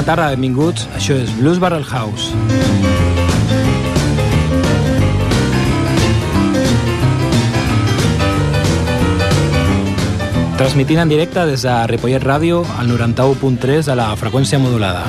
Bona tarda, benvinguts. Això és Blues Barrel House. Transmitint en directe des de Ripollet Ràdio al 91.3 de la freqüència modulada.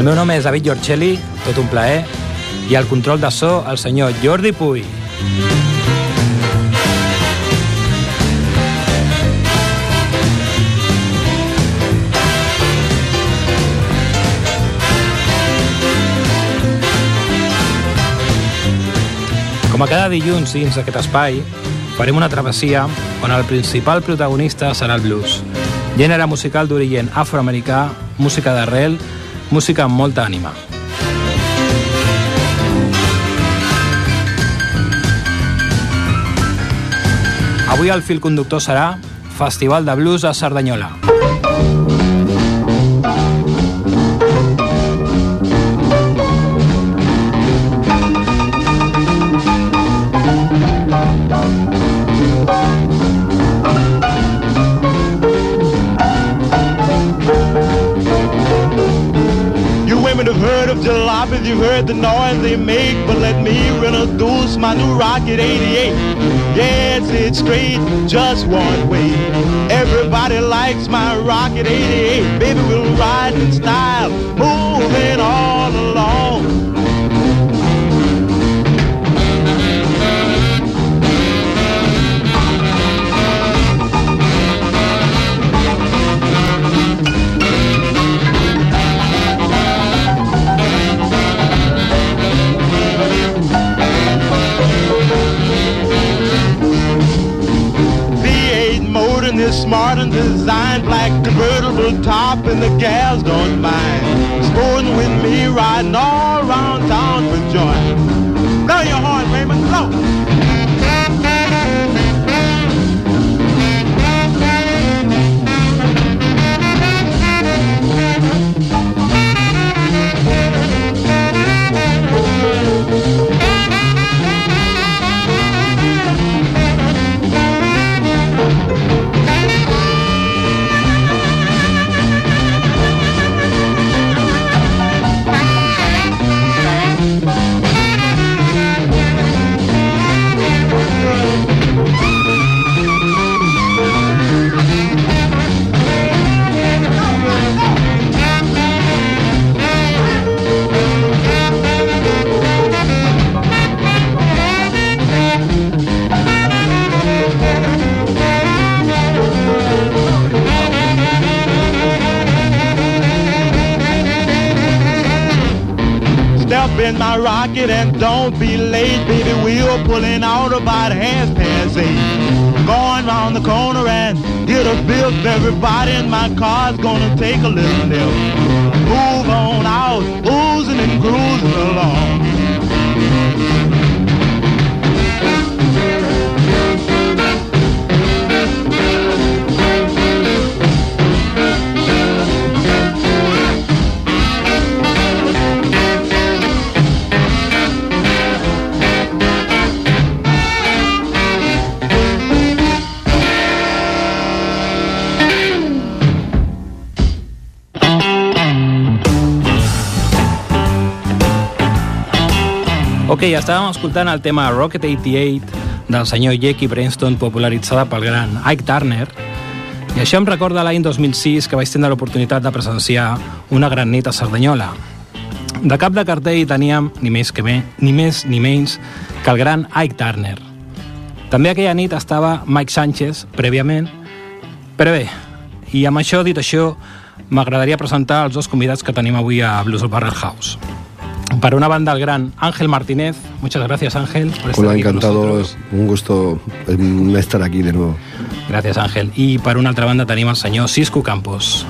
El meu nom és David Giorcelli, tot un plaer, i al control de so el senyor Jordi Puy. Com a cada dilluns dins d'aquest espai, farem una travessia on el principal protagonista serà el blues, gènere musical d'origen afroamericà, música d'arrel, música amb molta ànima. Avui el fil conductor serà Festival de Blues a Cerdanyola. The noise they make, but let me introduce my new Rocket 88. Yes, it's straight, just one way. Everybody likes my Rocket 88. Baby, we'll ride in style, moving all along. Smart and designed, black convertible top, and the gals don't mind. Sporting with me, riding all around town for joy. Blow your horn, Raymond, blow. In my rocket and don't be late, baby. We're pulling out about half past eight. Going round the corner and get a bill. Everybody in my car's gonna take a little nip. Move on out, oozing and cruising along. Ok, estàvem escoltant el tema Rocket 88 del senyor Jackie Brainston popularitzada pel gran Ike Turner i això em recorda l'any 2006 que vaig tindre l'oportunitat de presenciar una gran nit a Cerdanyola. De cap de cartell teníem ni més, que bé, ni més ni menys que el gran Ike Turner. També aquella nit estava Mike Sánchez, prèviament, però bé, i amb això dit això, m'agradaria presentar els dos convidats que tenim avui a Blues Barrel House. Para una banda, el gran Ángel Martínez. Muchas gracias, Ángel. Por estar Hola, encantado. un gusto eh, estar aquí de nuevo. Gràcies, Àngel. I per una altra banda tenim el senyor Cisco Campos.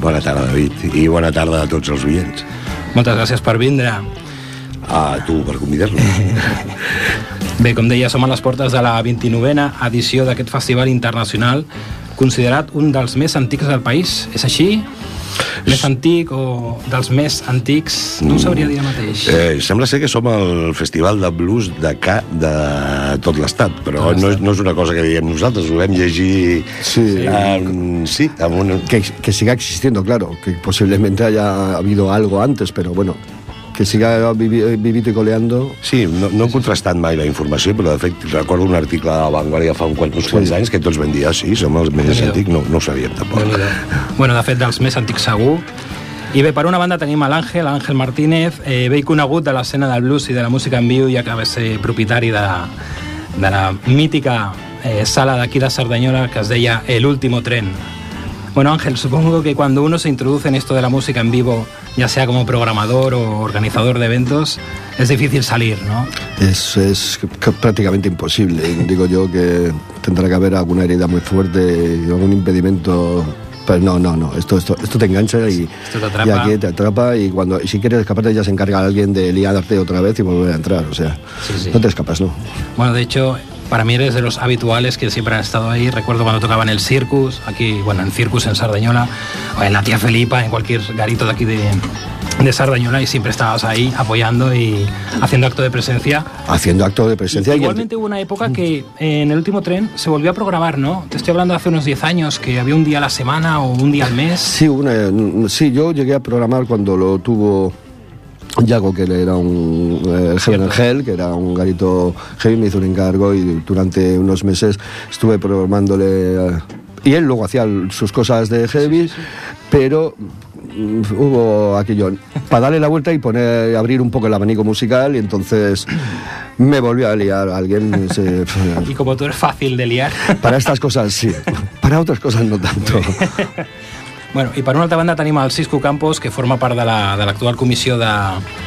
Bona tarda, David, i bona tarda a tots els oients. Moltes gràcies per vindre. A tu per convidar-nos. Bé, com deia, som a les portes de la 29a edició d'aquest festival internacional considerat un dels més antics del país. És així? més antic o dels més antics, no ho sabria dir el mateix. Eh, sembla ser que som el festival de blues de, ca, de tot l'estat, però Tot no, és- no és una cosa que diguem nosaltres, ho vam llegir Sí. amb, sí, amb un... Que, que siga existiendo, claro, que posiblemente haya habido algo antes, pero bueno, que siga vivi- vivito y coleando. Sí, no, no he contrastat mai la informació, però de fet recordo un article de la Vanguardia fa un quant, uns quants anys que tots van dir, ah, sí, som els més antics, no, no ho sabíem tampoc. Bueno, de fet, dels més antics segur. I bé, per una banda tenim a l'Àngel, Àngel Martínez, eh, vell conegut de l'escena del blues i de la música en viu, ja que va ser propietari de, de la mítica eh, sala d'aquí de Cerdanyola que es deia El Último Tren. Bueno, Ángel, supongo que cuando uno se introduce en esto de la música en vivo, ya sea como programador o organizador de eventos, es difícil salir, ¿no? Es, prácticamente imposible. Digo yo que tendrá que haber alguna herida muy fuerte algún impedimento. Pero no, no, no. Esto, esto, esto te engancha y, Esto te atrapa. y aquí te atrapa y cuando y si quieres escaparte ya se encarga alguien de liarte otra vez y volver a entrar. O sea, Sí, sí. no te escapas, ¿no? Bueno, de hecho, para mí eres de los habituales que siempre han estado ahí. Recuerdo cuando tocaba en el Circus, aquí, bueno, en Circus en Sardañola, o en la Tía Felipa, en cualquier garito de aquí de, de Sardañola, y siempre estabas ahí apoyando y haciendo acto de presencia. Haciendo acto de presencia. y- Igualmente hubo una época que eh, en el último tren se volvió a programar, ¿no? Te estoy hablando de hace unos 10 años, que había un día a la semana o un día al mes. Sí, una, sí, yo llegué a programar cuando lo tuvo Yago, que era un eh, Heaven and Hell, que era un garito heavy, me hizo un encargo y durante unos meses estuve programándole. eh, y él luego hacía sus cosas de heavy, pero mm, hubo aquello para darle la vuelta y poner abrir un poco el abanico musical y entonces me volvió a liar alguien se- Y como tú eres fácil de liar. para estas cosas sí para otras cosas no tanto Bueno, i per una altra banda tenim el Cisco Campos, que forma part de la- de l'actual la, comissió de,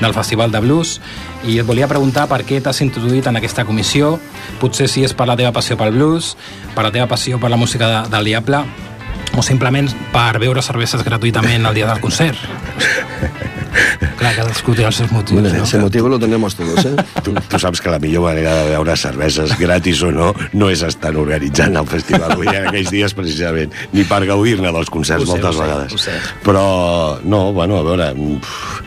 del Festival de Blues, i et volia preguntar per què t'has introduït en aquesta comissió, potser si és per la teva passió pel blues, per la teva passió per la música de, del Diable, o simplement per beure cerveses gratuïtament el dia del concert. Clar, cadascú té els seus motius, Bueno, no? ese motivo lo tenemos todos ¿eh? Tu, tu saps que la millor manera de beure cerveses, gratis o no, no és estar organitzant el festival avui en aquells dies, precisament, ni per gaudir-ne dels concerts Ho sé, moltes ho sé, vegades. ho sé. Però, no, bueno, a veure... pff,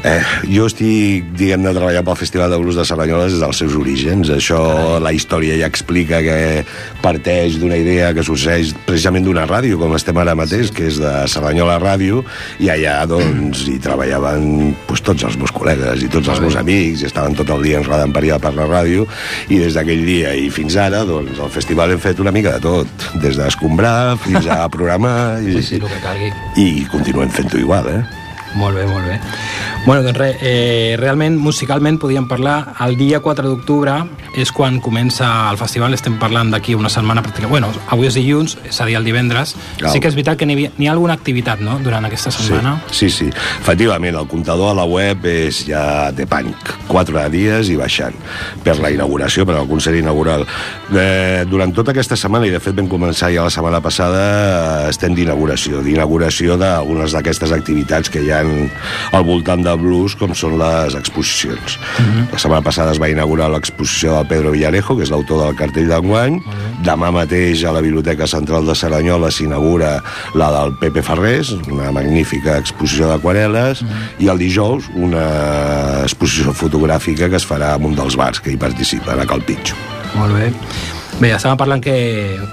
Eh, jo estic, diguem-ne, treballant pel Festival de Blues de Cerdanyola des dels seus orígens. Això, la història ja explica que parteix d'una idea que sorgeix precisament d'una ràdio, com estem ara mateix, que és de Cerdanyola Ràdio, i allà, doncs, hi treballaven doncs, tots els meus col·legues i tots els meus amics, i estaven tot el dia enredant per allà per la ràdio, i des d'aquell dia i fins ara, doncs, al festival hem fet una mica de tot, des d'escombrar fins a programar, i, Sí, sí, el que calgui. i continuem fent-ho igual, eh? Molt bé, molt bé. Bueno, doncs res, eh, realment, musicalment, podíem parlar, el dia 4 d'octubre és quan comença el festival, estem parlant d'aquí una setmana pràcticament. Bueno, avui és dilluns, és a dir, el divendres. Clar. Sí que és veritat que n'hi ha alguna activitat, no?, durant aquesta setmana. Sí, sí, sí. Efectivament, el comptador a la web és ja de pànic. Quatre dies i baixant per la inauguració, per al concert inaugural. Eh, durant tota aquesta setmana, i de fet vam començar ja la setmana passada, estem d'inauguració. D'inauguració d'algunes d'aquestes activitats que hi ha al voltant de blues, com són les exposicions. La setmana passada es va inaugurar l'exposició del Pedro Villarejo, que és l'autor del cartell d'enguany. Demà mateix a la Biblioteca Central de Saranyola s'inaugura la del Pepe Ferrés, una magnífica exposició d'aquarel·les, i el dijous una exposició fotogràfica que es farà en un dels bars que hi participen, a Calpitxo. Molt bé. Bé, estàvem parlant que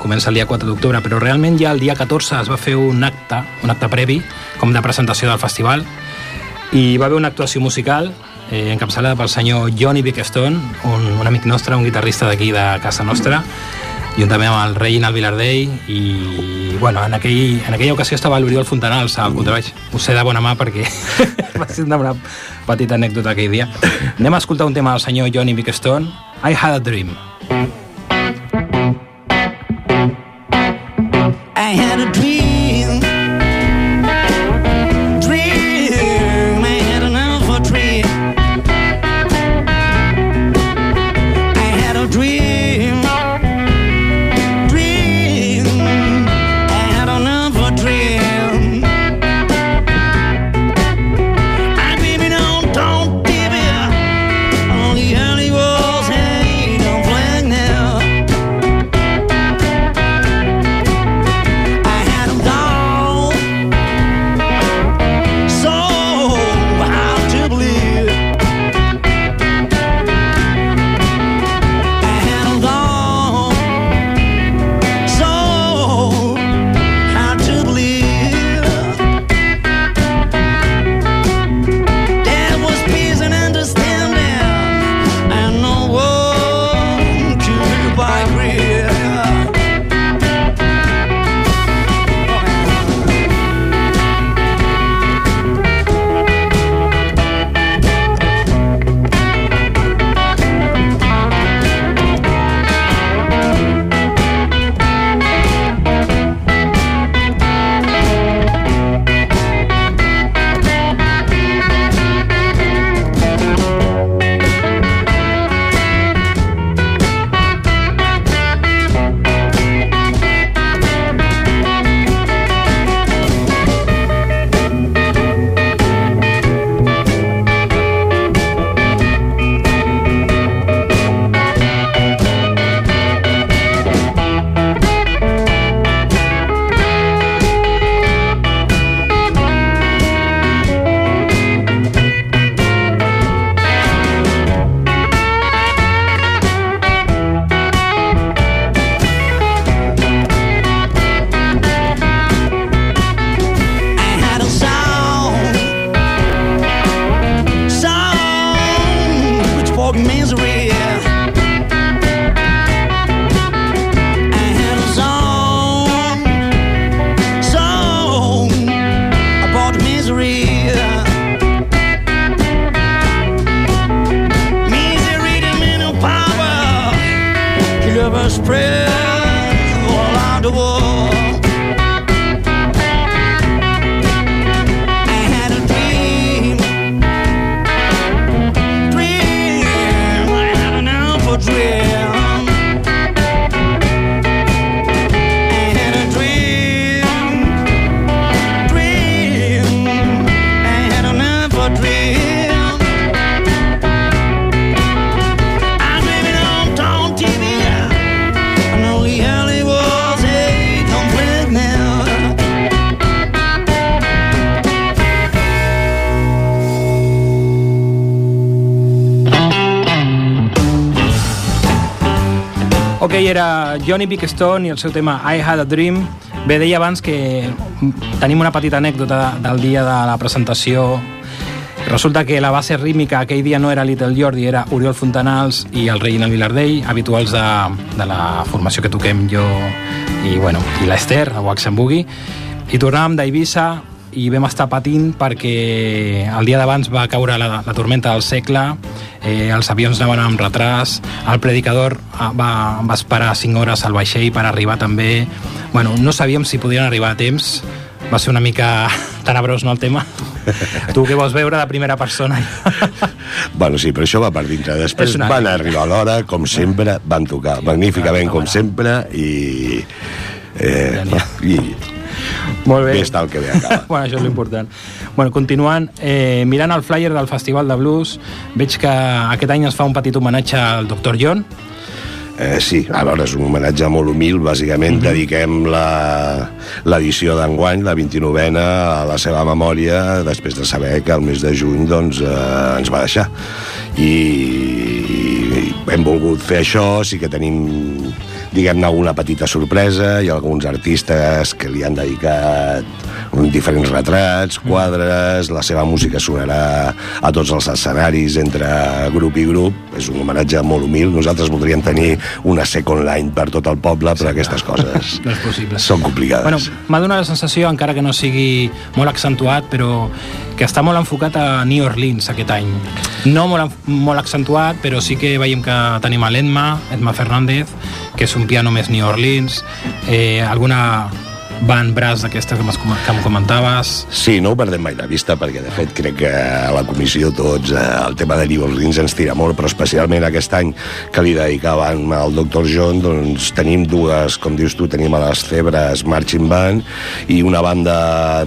comença el dia 4 d'octubre, però realment ja el dia 14 es va fer un acte, un acte previ, com de presentació del festival, i va haver una actuació musical eh, encapçalada pel senyor Johnny Bickstone, un, un amic nostre, un guitarrista d'aquí de casa nostra, juntament amb el Reginald Vilardell i, bueno, en, aquell, en aquella ocasió estava l'Oriol Fontanals al contrabaix. Ho sé de bona mà perquè va ser una petita anècdota aquell dia. Anem a escoltar un tema del senyor Johnny Bickstone, I Had a Dream. Era Johnny Bickstone i el seu tema I Had a Dream. Bé, deia abans que tenim una petita anècdota del dia de la presentació. Resulta que la base rítmica aquell dia no era Little Jordi, era Oriol Fontanals i el Reginald Vilardell, habituals de, de la formació que toquem jo i, bueno, i l'Ester, a Wax and Boogie. I tornàvem d'Eivissa i vam estar patint perquè el dia d'abans va caure la, la tormenta del segle, eh, els avions anaven amb retras, el predicador ah, va, va esperar 5 hores al vaixell per arribar també. Bueno, no sabíem si podien arribar a temps, va ser una mica tenebrós, no, el tema? tu què vols veure de primera persona? Bueno, sí, però això va per dintre. Després van arribar a l'hora, com sempre, van tocar magníficament, com sempre, i... Eh, i Molt bé. està el que bé acaba. bueno, això és l'important. Bueno, continuant, eh, mirant el flyer del Festival de Blues, veig que aquest any es fa un petit homenatge al Dr. John. Eh, sí, a veure, és un homenatge molt humil. Bàsicament dediquem la- l'edició d'enguany, la 29a, a la seva memòria, després de saber que el mes de juny doncs, eh, ens va deixar. I, I hem volgut fer això, sí que tenim diguem-ne alguna petita sorpresa i alguns artistes que li han dedicat diferents retrats, quadres, la seva música sonarà a tots els escenaris entre grup i grup, és un homenatge molt humil, nosaltres voldríem tenir una second line per tot el poble, però aquestes coses No és possible. són complicades. Bueno, m'ha donat la sensació, encara que no sigui molt accentuat, però que està molt enfocat a New Orleans aquest any. No molt, molt accentuat, però sí que veiem que tenim a l'Edma, Edma Fernández, que és un piano més New Orleans, eh, alguna van braç d'aquesta que, que em comentaves, Sí, no ho perdem mai de vista perquè de fet crec que a la comissió tots eh, el tema de New Orleans ens tira molt però especialment aquest any que li dedicàvem al Dr. John doncs tenim dues, com dius tu, tenim a les Cebres Marching Band i una banda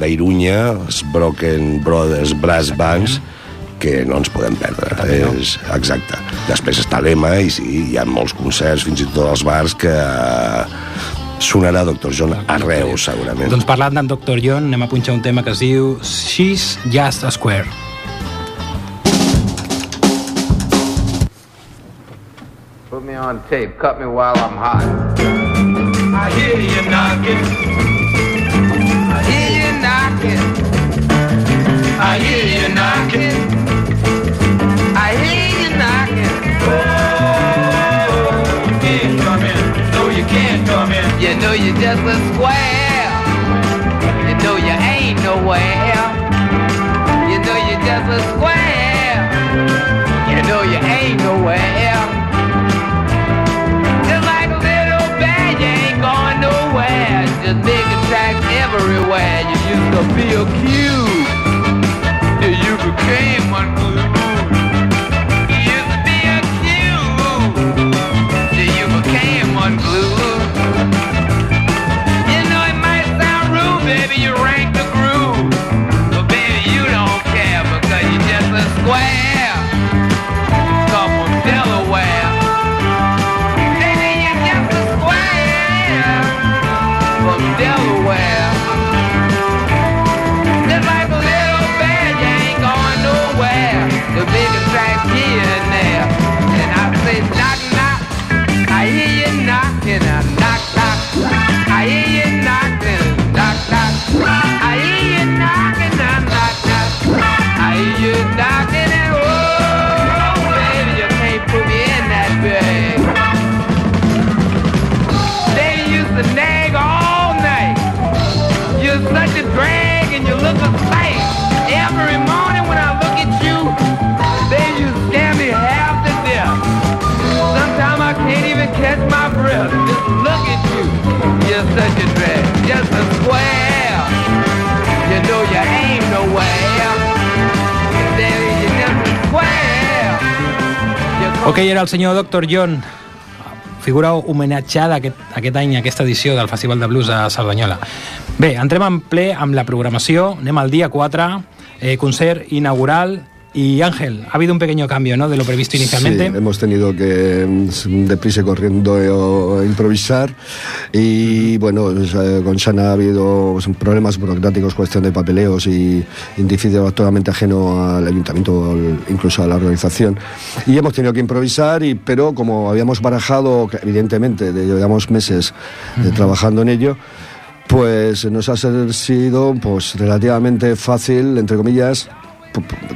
d'Irunya Broken Brothers Brass Bands que no ens podem perdre és, exacte, després està l'EMA i sí, hi ha molts concerts fins i tot als bars que sonarà Dr. John arreu segurament Doncs parlant d'en Dr. John, anem a punxar un tema que es diu She's Just a Square. Put me on tape. Cut me while I'm hot. I hear you knocking. I hear you knocking. I hear you knocking. You know you just a square. You know you ain't nowhere. You know you just a square. You know you ain't nowhere. Just like a little bear, you ain't going nowhere. Just making tracks everywhere. You used to feel cute. Till you became unglued. Ok, era el senyor Dr. John, figura homenatjada aquest, aquest any, aquesta edició del Festival de Blues a Cerdanyola. Bé, entrem en ple amb la programació, anem al dia 4, eh, concert inaugural, y Ángel, ha habido un pequeño cambio, ¿no?, de lo previsto inicialmente. Sí, hemos tenido que mm, deprisa y corriendo eh, improvisar y bueno, pues, eh, con Sana ha habido pues, problemas burocráticos, cuestión de papeleos y individuo actualmente ajeno al ayuntamiento, incluso a la organización. Y hemos tenido que improvisar, y, pero como habíamos barajado, evidentemente, de- llevamos meses eh, trabajando en ello, pues nos ha sido pues relativamente fácil, entre comillas,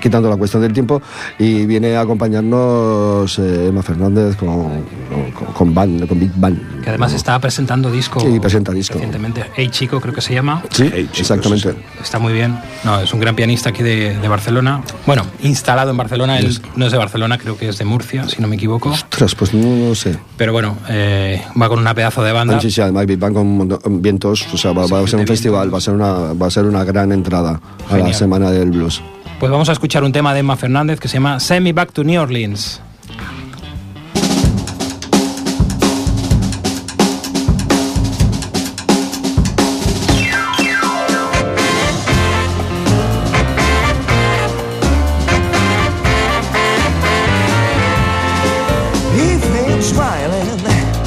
quitando la cuestión del tiempo, y viene a acompañarnos eh, Emma Fernández con, con, con band, con Big Band. Que además está presentando disco. Sí, presenta disco. Recientemente. Hey Chico, creo que se llama. Sí, Hey, chicos, exactamente. sí, Está muy bien. No, es un gran pianista aquí de, de Barcelona. Bueno, instalado en Barcelona. Él no es de Barcelona, creo que es de Murcia, si no me equivoco. Ostras, pues no, no sé. Pero bueno, eh, va con una pedazo de banda. Sí, sí, además Big Band con vientos, o sea, va, va a ser un festival, va a ser una, va a ser una gran entrada a la Genial. semana del blues. Pues vamos a escuchar un tema de Emma Fernández que se llama Send Me Back to New Orleans.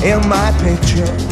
In my pictures.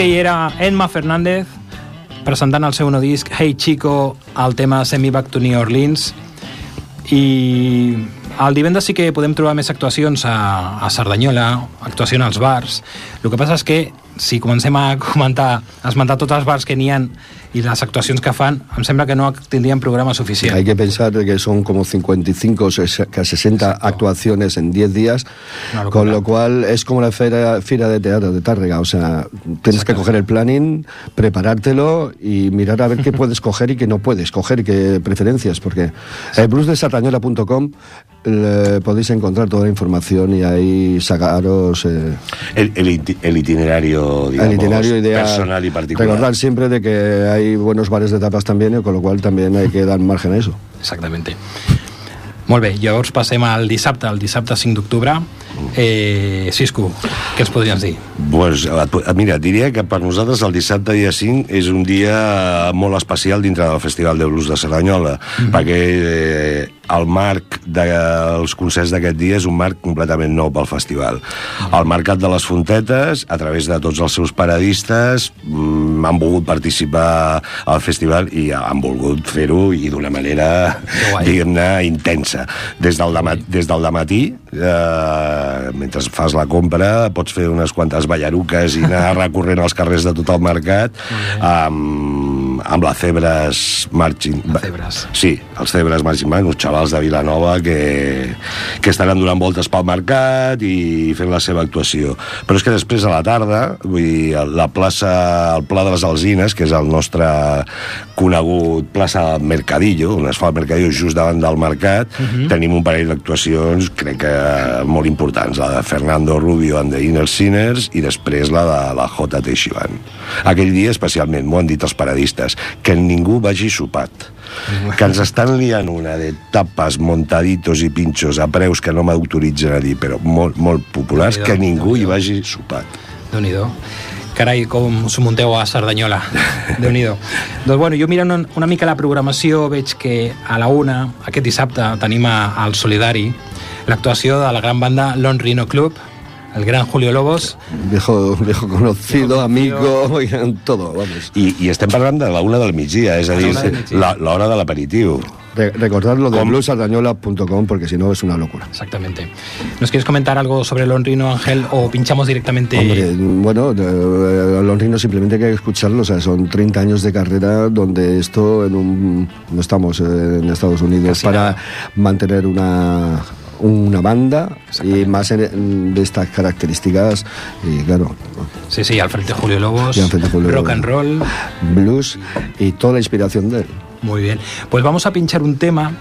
Ok, era Emma Fernández presentant el seu nou disc Hey Chico, el tema Send Me Back to New Orleans i el divendres sí que podem trobar més actuacions a, a Cerdanyola, actuació als bars. El que passa és que si comencem a comentar, a esmentar tots els bars que n'hi ha i les actuacions que fan, em sembla que no tindrían programa suficient. Hay que pensar que son como 55 o ses- que 60 actuaciones en 10 días, locura. con lo cual es como la feria, fira de teatro de Tárrega. O sea, tienes que coger el planning, preparártelo y mirar a ver qué puedes coger y qué no puedes coger, qué preferencias, porque el eh, podéis encontrar toda la información y ahí sacaros eh, El, el el itinerario, digamos, el itinerario ideal. personal y particular. Recordar siempre de que hay buenos bares de tapas también, y con lo cual también hay que dar margen a eso. Exactamente. Molt bé, llavors passem al dissabte, el dissabte 5 d'octubre. Eh, Cisco, què ens podries dir? Pues, mira, diria que per nosaltres el dissabte dia 5 és un dia molt especial dintre del Festival de Blues de Cerdanyola, perquè eh, el marc dels concerts d'aquest dia és un marc completament nou pel festival. El Mercat de les Fontetes, a través de tots els seus paradistes, mm, han volgut participar al festival i han volgut fer-ho i d'una manera, diguem-ne, intensa. Des del, demà, des del dematí, eh, mentre fas la compra, pots fer unes quantes ballaruques i anar recorrent els carrers de tot el mercat amb, amb la Cebres Marching... La Cebres. Sí, els Cebres Marching Band, uns xavals de Vilanova que, que estaran donant voltes pel mercat i fent la seva actuació. Però és que després a la tarda, vull dir, la plaça, el Pla de les Alzines, que és el nostre conegut plaça Mercadillo, on es fa el Mercadillo just davant del mercat, tenim un parell d'actuacions, crec que molt importants, la de Fernando Rubio and the Inner Sinners i després la de la J. Teixiban. Aquell dia especialment, m'ho han dit els paradistes, que ningú vagi sopat. Que ens estan liant una de tapes, montaditos i pinxos a preus que no m'autoritzen a dir, però molt, molt populars, que ningú hi vagi sopat. déu nhi Carai, com s'ho munteu a Cerdanyola. déu nhi Doncs bueno, jo mirant una, una mica la programació veig que a la una, aquest dissabte, tenim al Solidari l'actuació de la gran banda Lon Rino Club, el gran Julio Lobos, Viejo, viejo conocido, amigo, y todo, vamos. I, I estem parlant de la una del migdia, és a dir, la- l'hora de l'aperitiu. Re- recordad lo de Com- bluesardañola.com porque si no es una locura. Exactamente. ¿Nos quieres comentar algo sobre Lon Rino, Ángel, o pinchamos directamente? Hombre, bueno, eh, Los Rinos simplemente hay que escucharlo, o sea, son 30 años de carrera donde esto en un... no estamos eh, en Estados Unidos Casi para nada. mantener una una banda y más en- de estas características y claro Sí, sí, al frente Julio Lobos, Y al frente Julio rock Lobos. and roll. blues y toda la inspiración de él Muy bien. Pues vamos a pinchar un tema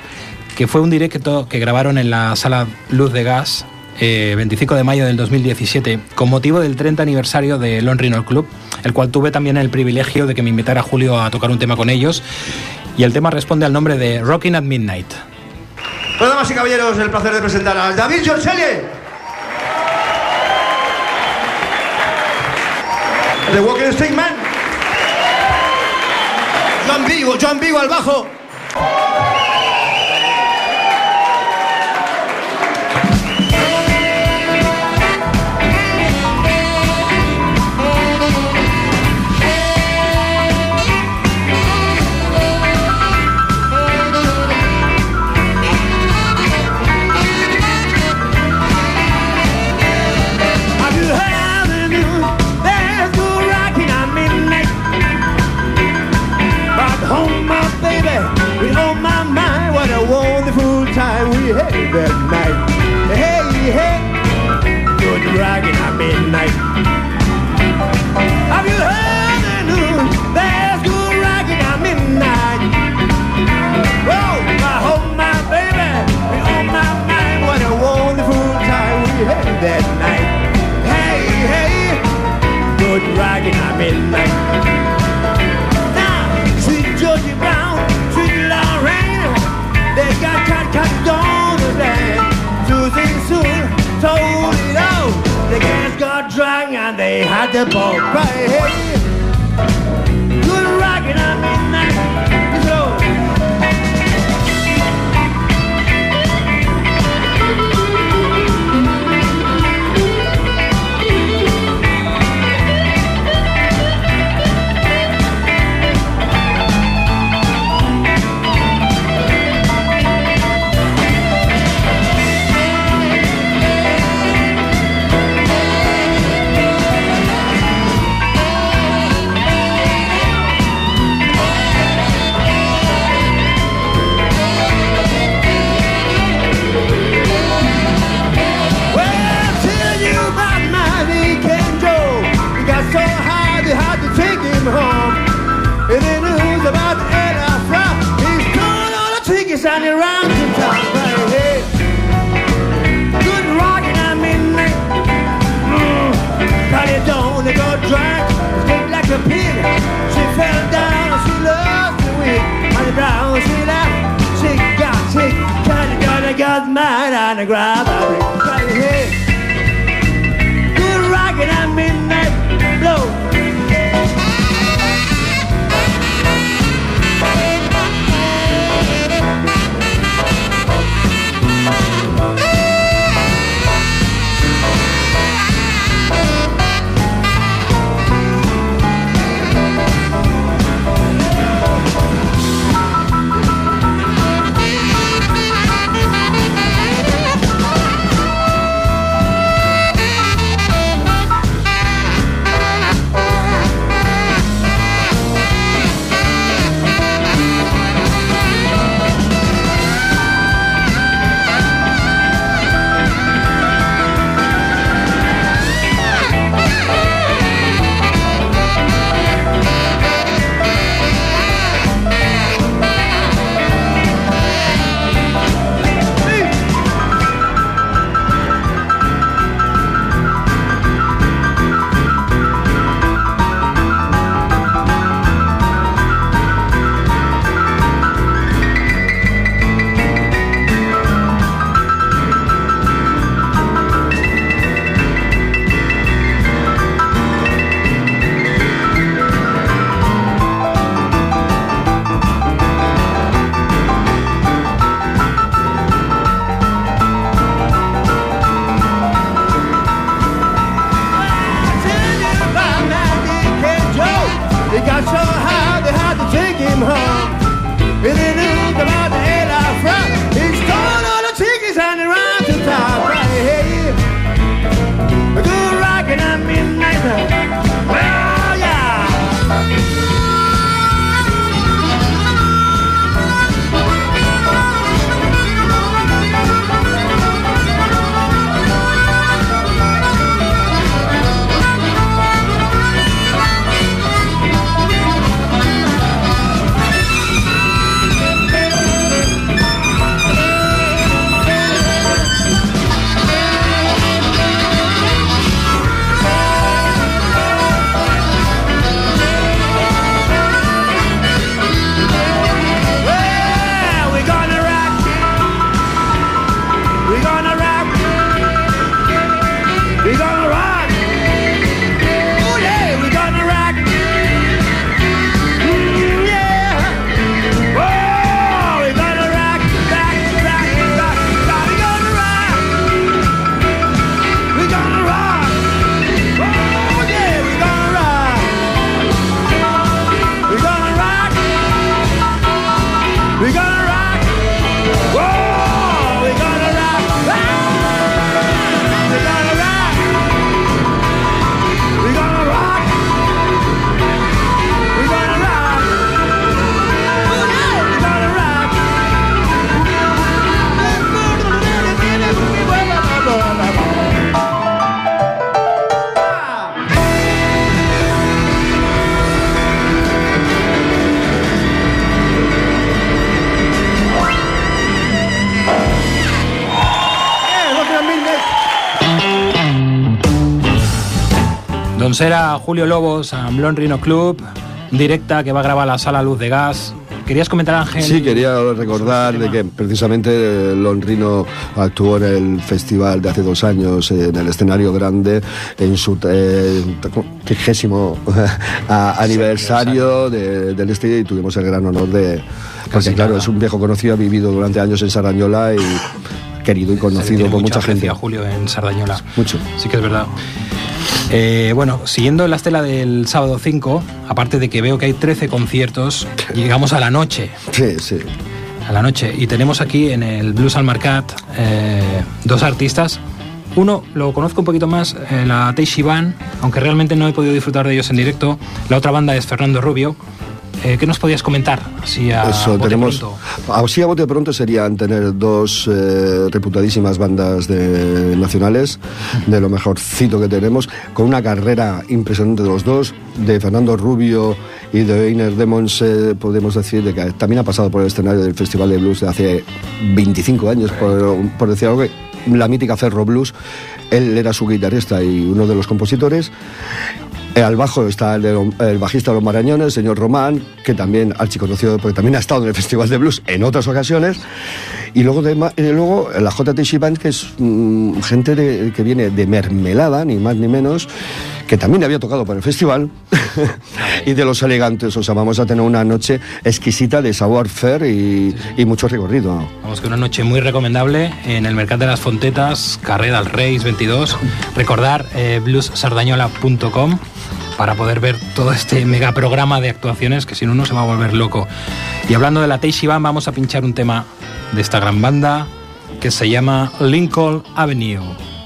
que fue un directo que grabaron en la sala Luz de Gas, eh, 25 de mayo del 2017, con motivo del 30 aniversario de Lon Rino Club, el cual tuve también el privilegio de que me invitara Julio a tocar un tema con ellos. Y el tema responde al nombre de Rocking at Midnight. Bueno, damas y caballeros, el placer de presentar a David Giorcelli. The Walking Stick Man. Joan Vigo, Joan Vigo al bajo. hey, that night. Hey, hey, good dragon. The ball right. Hey, Doncs era Julio Lobos Lon Rino Club, directa que va grabar a la sala Luz de Gas. ¿Querías comentar, Ángel? Sí, quería recordar de que precisamente eh, Lon Rino actuó en el festival de hace dos años en el escenario grande en su eh, trigésimo a- aniversario de- del este y tuvimos el gran honor de... Porque claro, es un viejo conocido, ha vivido durante años en Sarañola y querido y conocido por mucha gente. a Julio en Sardañola. Mucho. Sí que es verdad. Eh, bueno, siguiendo la estela del sábado 5, aparte de que veo que hay 13 conciertos, llegamos a la noche. Sí, sí. A la noche. Y tenemos aquí en el Blues al Marcat eh, dos artistas. Uno lo conozco un poquito más, eh, la Teishi Band, aunque realmente no he podido disfrutar de ellos en directo. La otra banda es Fernando Rubio. Eh, ¿Qué nos podías comentar? Así a Eso, bote tenemos. pronto? Así a bote pronto serían tener dos eh, reputadísimas bandas de, nacionales, de lo mejorcito que tenemos, con una carrera impresionante de los dos, de Fernando Rubio y de Einer Demons, eh, podemos decir de que también ha pasado por el escenario del Festival de Blues de hace 25 años, por, por decir algo, la mítica Ferro Blues. Él era su guitarrista y uno de los compositores. Eh, al bajo está el, bajista de los Marañones, el señor Román, que también archiconocido porque también ha estado en el Festival de Blues en otras ocasiones. Y luego, de, luego la JTC Band, que es mm, gente que viene de Mermelada, ni más ni menos, que también había tocado por el festival. y de los elegantes, o sea, vamos a tener una noche exquisita de savoir-faire y, y mucho recorrido. Vamos que una noche muy recomendable en el Mercat de las Fontetas, carrer del Reis 22. Recordar eh, bluessardañola.com para poder ver todo este mega programa de actuaciones que si no uno se va a volver loco. Y hablando de la Teishi Band, vamos a pinchar un tema de esta gran banda que se llama Lincoln Avenue.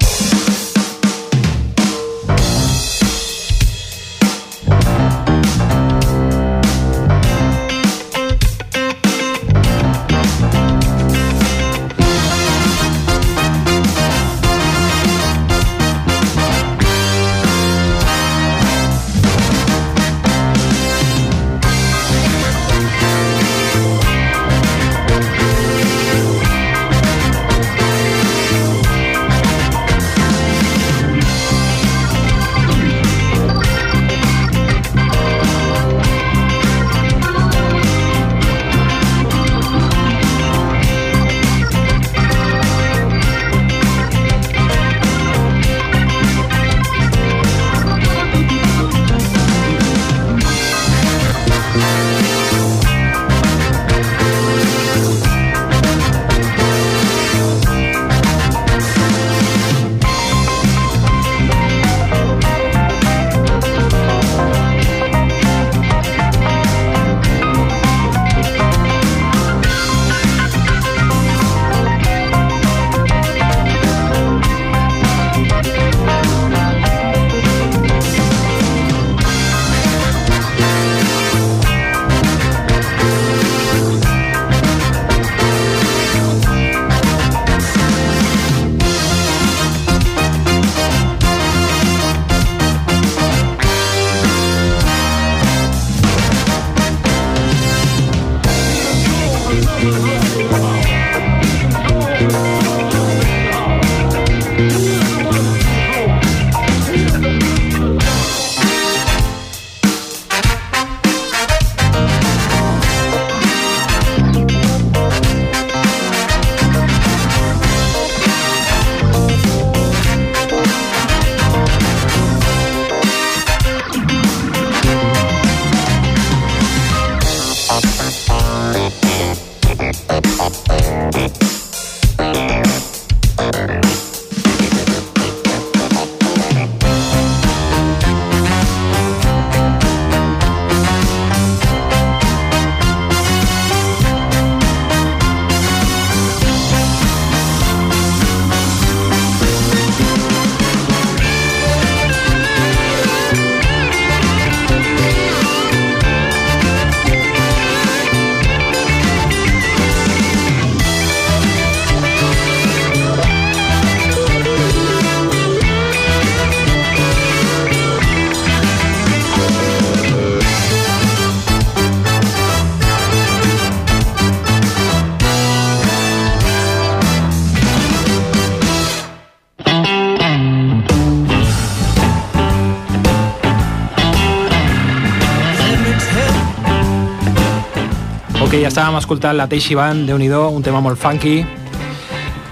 Estàvem escoltant la Teishi Band, de Unido, un tema molt funky.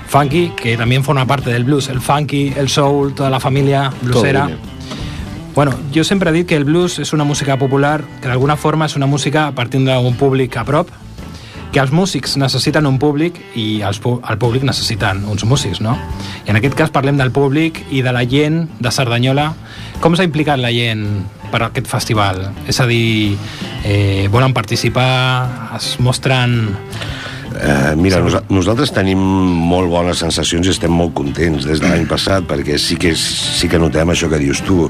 Funky, que también forma parte del blues. El funky, el soul, toda la familia bluesera. Bueno, jo sempre he dit que el blues és una música popular, que d'alguna forma és una música partint d'un públic a prop, que els músics necessiten un públic i els, el públic necessiten uns músics, no? I en aquest cas parlem del públic i de la gent de Cerdanyola. Com s'ha implicat la gent per aquest festival? És a dir, eh, volen participar, es mostren... Eh, mira, nos, nosaltres tenim molt bones sensacions i estem molt contents des de l'any passat perquè sí que, sí que notem això que dius tu.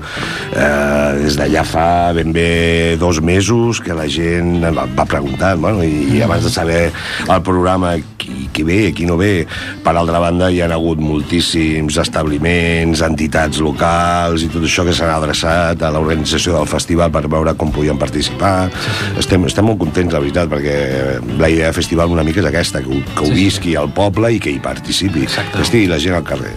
Eh, des d'allà fa ben bé dos mesos que la gent va, preguntant, bueno, i, i abans de saber el programa qui, qui ve, qui no ve, per altra banda hi ha hagut moltíssims establiments, entitats locals i tot això que s'han adreçat a l'organització del festival per veure com podien participar. Estem, estem molt contents, la veritat, perquè la idea del festival una mica és aquesta, que que ho Sí, sí. visqui al poble i que hi participi, Exacte. que estigui la gent al carrer.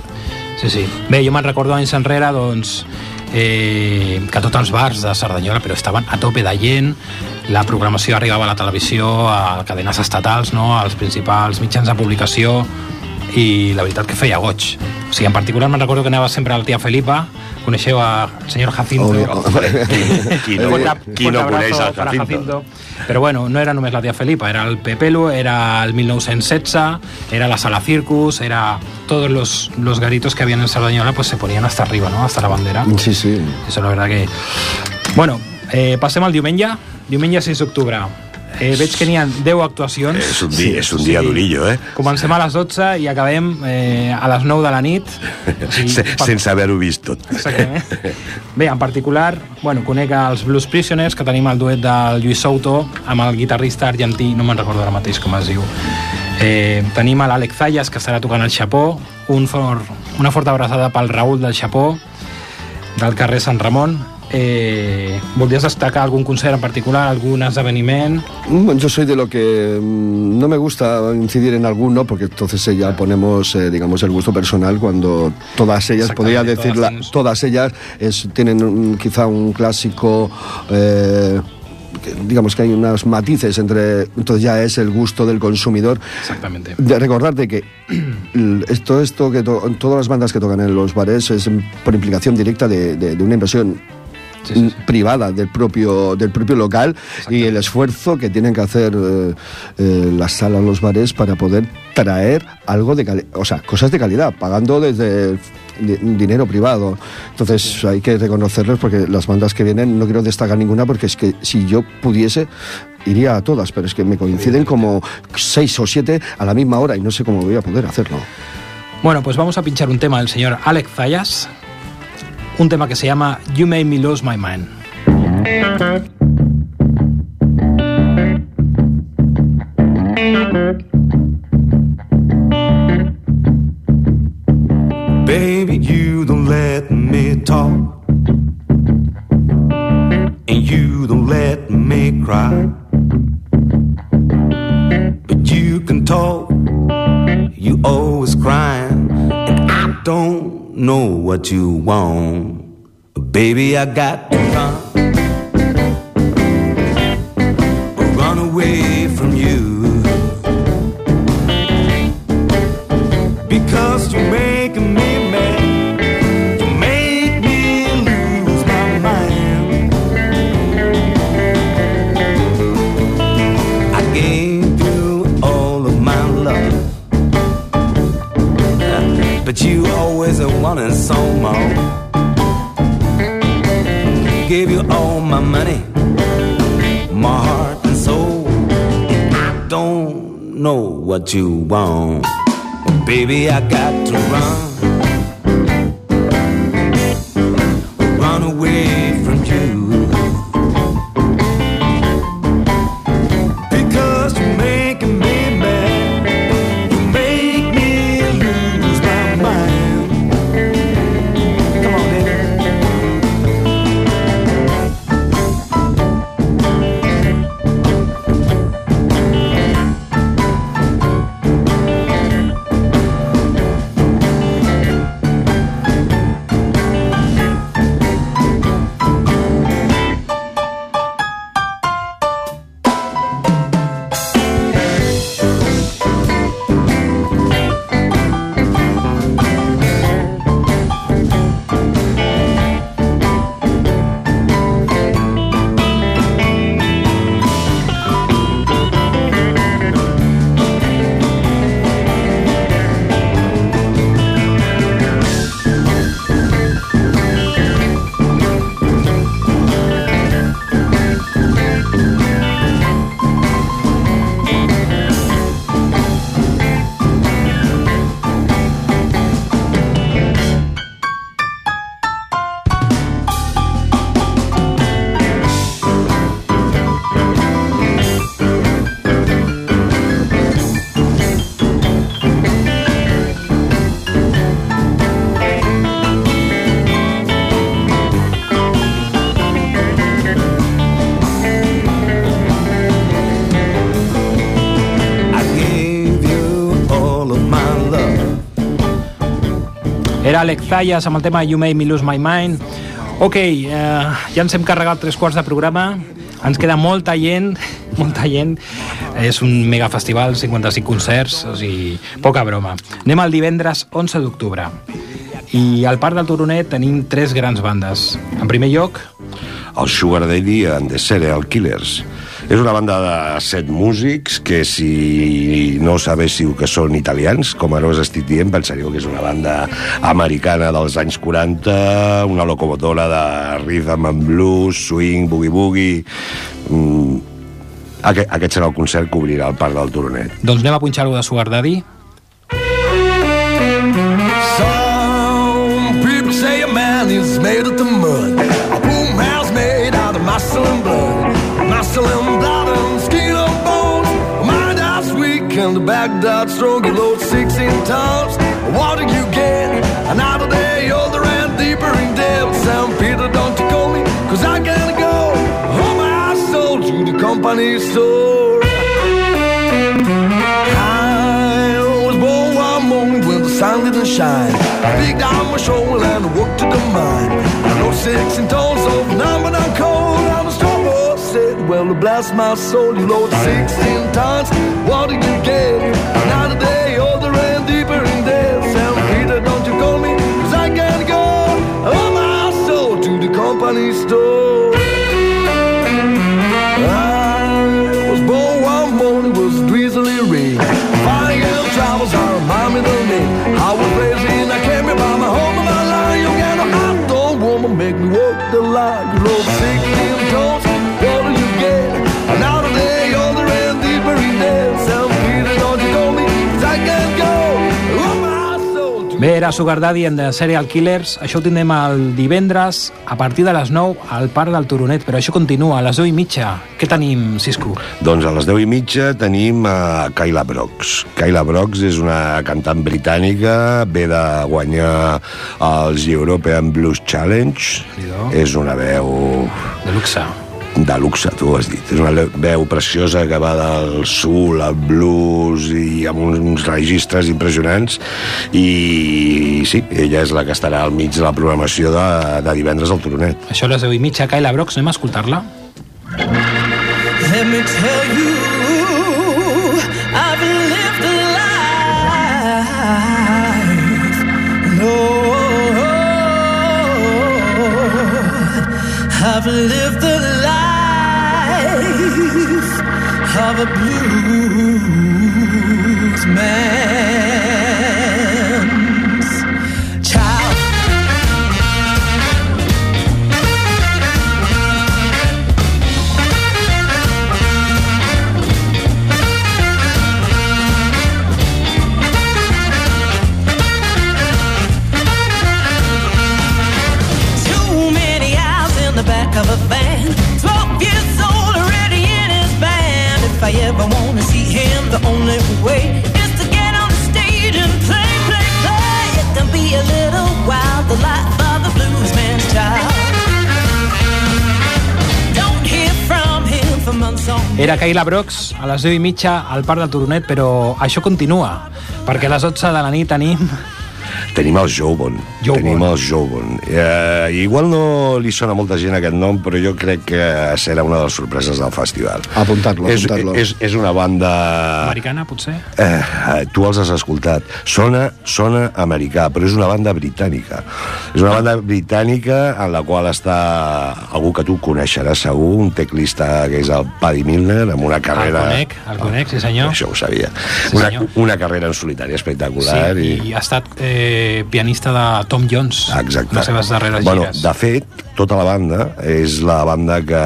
Sí, sí. Bé, jo me'n recordo anys enrere, doncs, eh, que tots els bars de Cerdanyola però estaven a tope de gent, la programació arribava a la televisió, a cadenes estatals, no? als principals mitjans de publicació, i la veritat que feia goig. O sigui, en particular me'n recordo que anava sempre al tia Felipa, coneixeu al senyor Jacinto. Obvio. Qui no, qui no coneix el Jacinto? Però bueno, no era només la tia Felipa, era el Pepelu, era el 1916, era la Sala Circus, era todos los, los garitos que habían en Sardañola pues se ponían hasta arriba, ¿no? Hasta la bandera. Sí, sí. Eso la verdad que... Bueno, eh, passem al diumenge. Diumenge 6 d'octubre. Eh, veig que n'hi ha 10 actuacions. És un dia, és un dia durillo, eh? Comencem a les 12 i acabem eh, a les 9 de la nit. Per- sense haver-ho vist tot. Exactament. Bé, en particular, bueno, conec els Blues Prisoners, que tenim el duet del Lluís Souto amb el guitarrista argentí, no me'n recordo ara mateix com es diu. Eh, tenim a l'Àlex Zayas, que estarà tocant el Chapó, un for, una forta abraçada pel Raül del Chapó, del carrer Sant Ramon. Eh, voldries destacar algun concert en particular, algun esdeveniment? Mm, Yo soy de lo que mm, no me gusta incidir en alguno, porque entonces ya ponemos, eh, digamos, el gusto personal cuando todas ellas, podría Exactamente, decir, todas ellas es- tienen un- quizá un clásico. eh, digamos que hay unos matices entre entonces ya es el gusto del consumidor Exactamente. de recordarte que esto esto que to- todas las bandas que tocan en los bares es mm, por implicación directa de, de- de una inversión Sí, privada del propio del propio local y el esfuerzo que tienen que hacer eh, eh, las salas los bares para poder traer algo de calidad o sea cosas de calidad pagando desde dinero privado. Entonces hay que reconocerlos porque las bandas que vienen no quiero destacar ninguna porque es que si yo pudiese iría a todas pero es que me coinciden como seis o siete a la misma hora y no sé cómo voy a poder hacerlo. Bueno, pues vamos a pinchar un tema del señor Alex Zayas, un tema que se llama You Made Me Lose My Mind. Baby, you don't let me talk. And you don't let me cry. Know what you want. Baby, I got to run. What you want. Baby, I got to. Run Zayas amb el tema You Made Me Lose My Mind, Ok, eh, ja ens hem carregat tres quarts de programa. Ens queda molta gent, molta gent. És un megafestival, 55 concerts, o sigui, poca broma. Anem al divendres 11 d'octubre. I al Parc del Turonet tenim tres grans bandes. En primer lloc, El Sugar Daddy and the Serial Killers. És una banda de set músics que si no sabéssiu que són italians, com ara us estic dient, pensaríeu que és una banda americana dels anys 40, una locomotora de rhythm and blues, swing, boogie-boogie... Mm, aquest, aquest serà el concert que obrirà el Parc del Turonet. doncs anem a punxar-ho de Sugar Daddy. Some people say a man is made of the mud. A boom house made out of muscle and blood. Dad's strong. You load 16 tons. What do you get? Another day older and deeper in debt. Sam Peter, don't you call me? Cause I gotta go. Home my soul to the company store. I was born one morning when the sun didn't shine. Big down my shoulder and I walked to the mine. I know sixteen tons of number coal. And the struggle said, Well, bless my soul, you load 16 tons. What did you get? Company store. I was born one morning, was drizzly rain. Flying girl travels are my middle name. I was raised in a camera by my home my line. You got no outdoor woman, make me walk the line. Era Sugar Daddy and the Serial Killers. Això ho tindrem el divendres a partir de les 9 al Parc del Turonet, però això continua a les 10 i mitja. Què tenim, Cisco? Doncs a les 10 i mitja tenim a Kyla Brox. Kyla Brox és una cantant britànica, ve de guanyar els European Blues Challenge. És una veu De luxe. De luxe, tu ho has dit. És una veu preciosa que va del soul al blues i amb uns registres impressionants i sí, ella és la que estarà al mig de la programació de, de divendres al Turonet. Això a les 10 i mitja, Kyla Brox, anem a escoltar-la? Let me tell you, I've lived a I've lived a life of a blues man's only way is to get on the stage and play, play, play. It can be a little wild, the life of bluesman's child. Don't hear from him for months on Era Kyla Brox a les 10 i mitja al Parc del Turonet, però això continua, perquè a les 12 de la nit tenim... Tenim el. Jobon. Tenim el Jobon. Eh, igual no li sona a molta gent aquest nom, però jo crec que serà una de les sorpreses del festival. Apuntar-lo, és, apuntar-lo. és, és una banda... Americana, potser? Eh, tu els has escoltat. Sona, sona americà, però és una banda britànica. És una banda britànica en la qual està algú que tu coneixeràs segur, un teclista que és el Paddy Milner, amb una El carrera... conec, el conec, sí senyor. Això ho sabia. Sí, una, senyor. una carrera en solitari espectacular. Sí, i ha estat eh, pianista de Tom Jones, Exacte. les seves darreres bueno, gires. De fet, tota la banda és la banda que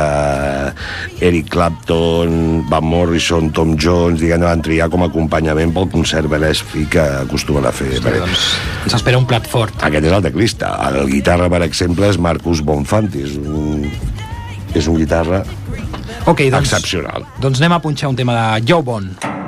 Eric Clapton, Van Morrison, Tom Jones, diguem van triar com a acompanyament pel concert Belesfi que acostumen a fer. Ostres, doncs, ens espera un plat fort. Aquest és el teclista. El guitarra, per exemple, és Marcus Bonfanti. És un, és un guitarra Ok, doncs, excepcional. doncs anem a punxar un tema de Joe Bond.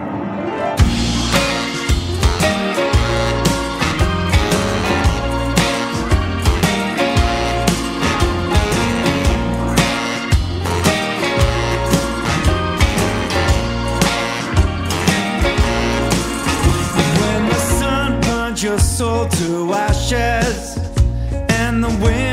To ashes, and the wind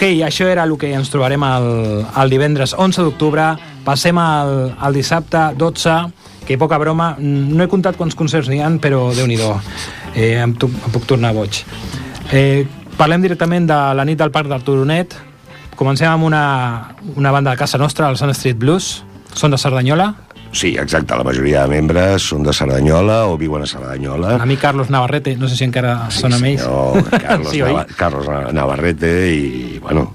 Ok, això era el que ens trobarem el, el divendres 11 d'octubre. Passem al, al dissabte 12, que poca broma, no he comptat quants concerts n'hi han, però déu nhi eh, em, em puc tornar boig. Eh, parlem directament de la nit del Parc del Turonet. Comencem amb una, una banda de casa nostra, el Sun Street Blues. Són de Cerdanyola. Sí, exacte, la majoria de membres són de Cerdanyola o viuen a Cerdanyola. L'amic Carlos Navarrete, no sé si encara són amb ells. Carlos, sí, oi? Nava Carlos Navarrete i, bueno,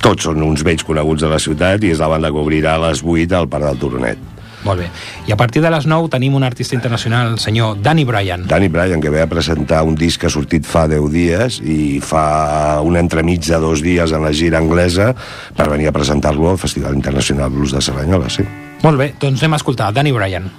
tots són uns vells coneguts de la ciutat i és la banda que obrirà a les 8 al Parc del Turonet. Molt bé. I a partir de les 9 tenim un artista internacional, el senyor Danny Bryan. Danny Bryan, que ve a presentar un disc que ha sortit fa 10 dies i fa un entremig de dos dies en la gira anglesa per venir a presentar-lo al Festival Internacional Blues de Cerdanyola, sí. Molt bé, doncs anem a escoltar Danny Bryan.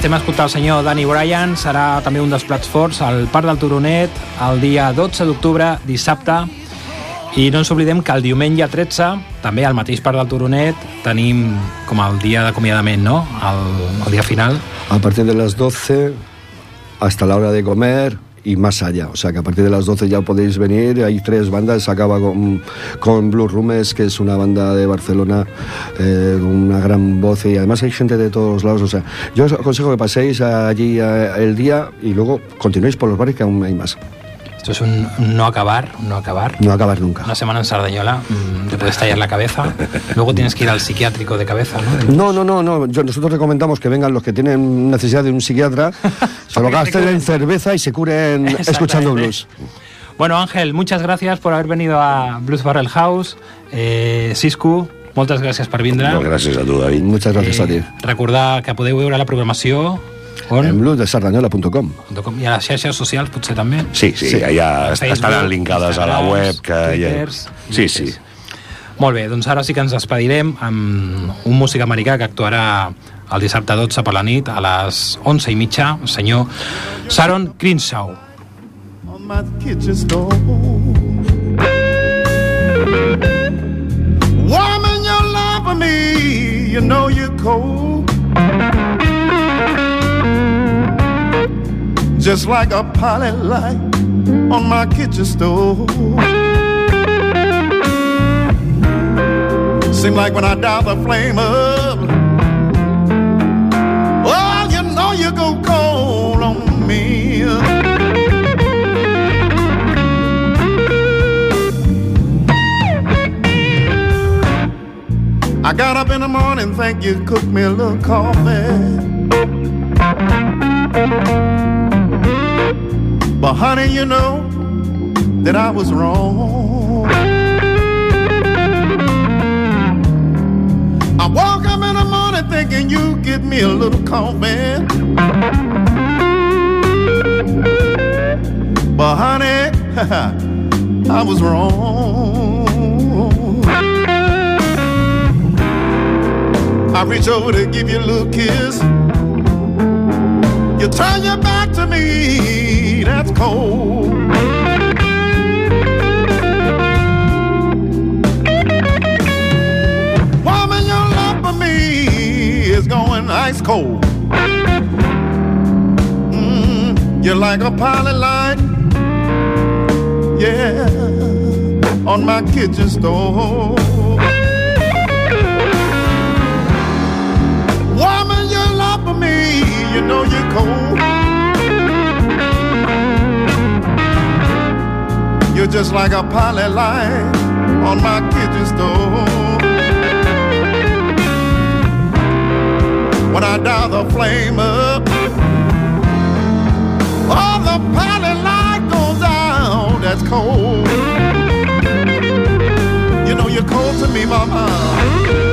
Estem escoltant el senyor Danny Bryan, serà també un dels plats forts al Parc del Turonet el dia 12 d'octubre, dissabte, i no ens oblidem que el diumenge 13, també al mateix Parc del Turonet, tenim com el dia d'acomiadament, no? El, el dia final. A partir de las 12 hasta la hora de comer y más allá. O sea que a partir de las 12 ya podéis venir. Hay tres bandas. Acaba con, con Blue Rumes, que es una banda de Barcelona eh, con una gran voz y además hay gente de todos lados. O sea, yo os aconsejo que paséis allí eh, el día y luego continuéis por los bares que aún hay más. Esto es un no acabar, no acabar. No acabar nunca. Una semana en Sardañola, mm, te puedes tallar la cabeza. Luego tienes que ir al psiquiátrico de cabeza, ¿no? No, no, no, no. Yo- nosotros recomendamos que vengan los que tienen necesidad de un psiquiatra, se lo gasten en cerveza y se curen escuchando blues. Bueno, Ángel, muchas gracias por haber venido a Blues Barrel House. Eh, Siscu, moltes gràcies per vindre. No, gràcies a tu, David. Muchas gracias a ti. Recordar que podeu veure la programació on? En bluesdesardañola.com. i a les xarxes socials potser també. Sí, sí, Sí. allà Facebook, estaran linkades a la web. Que ja... Twitters, Sí, sí. Molt bé, doncs ara sí que ens despedirem amb un músic americà que actuarà el dissabte 12 per la nit a les 11 i mitja, el senyor Sharon Crenshaw. on my kitchen stove. Woman, your love for me, you know you're cold. Just like a pilot light on my kitchen stove. Seem like when I dial the flame up, oh, you know you go cold on me. I got up in the morning, think you cooked me a little coffee. But honey, you know that I was wrong. I woke up in the morning thinking you give me a little coffee. But honey, I was wrong. I reach over to give you a little kiss. You turn your back to me, that's cold. Woman, your love for me is going ice cold. Mm, you're like a pilot light, yeah, on my kitchen stove. Woman, your love for me, you know you're just like a poly light on my kitchen stove. When I dial the flame up, all the poly light goes out. That's cold. You know you're cold to me, mama.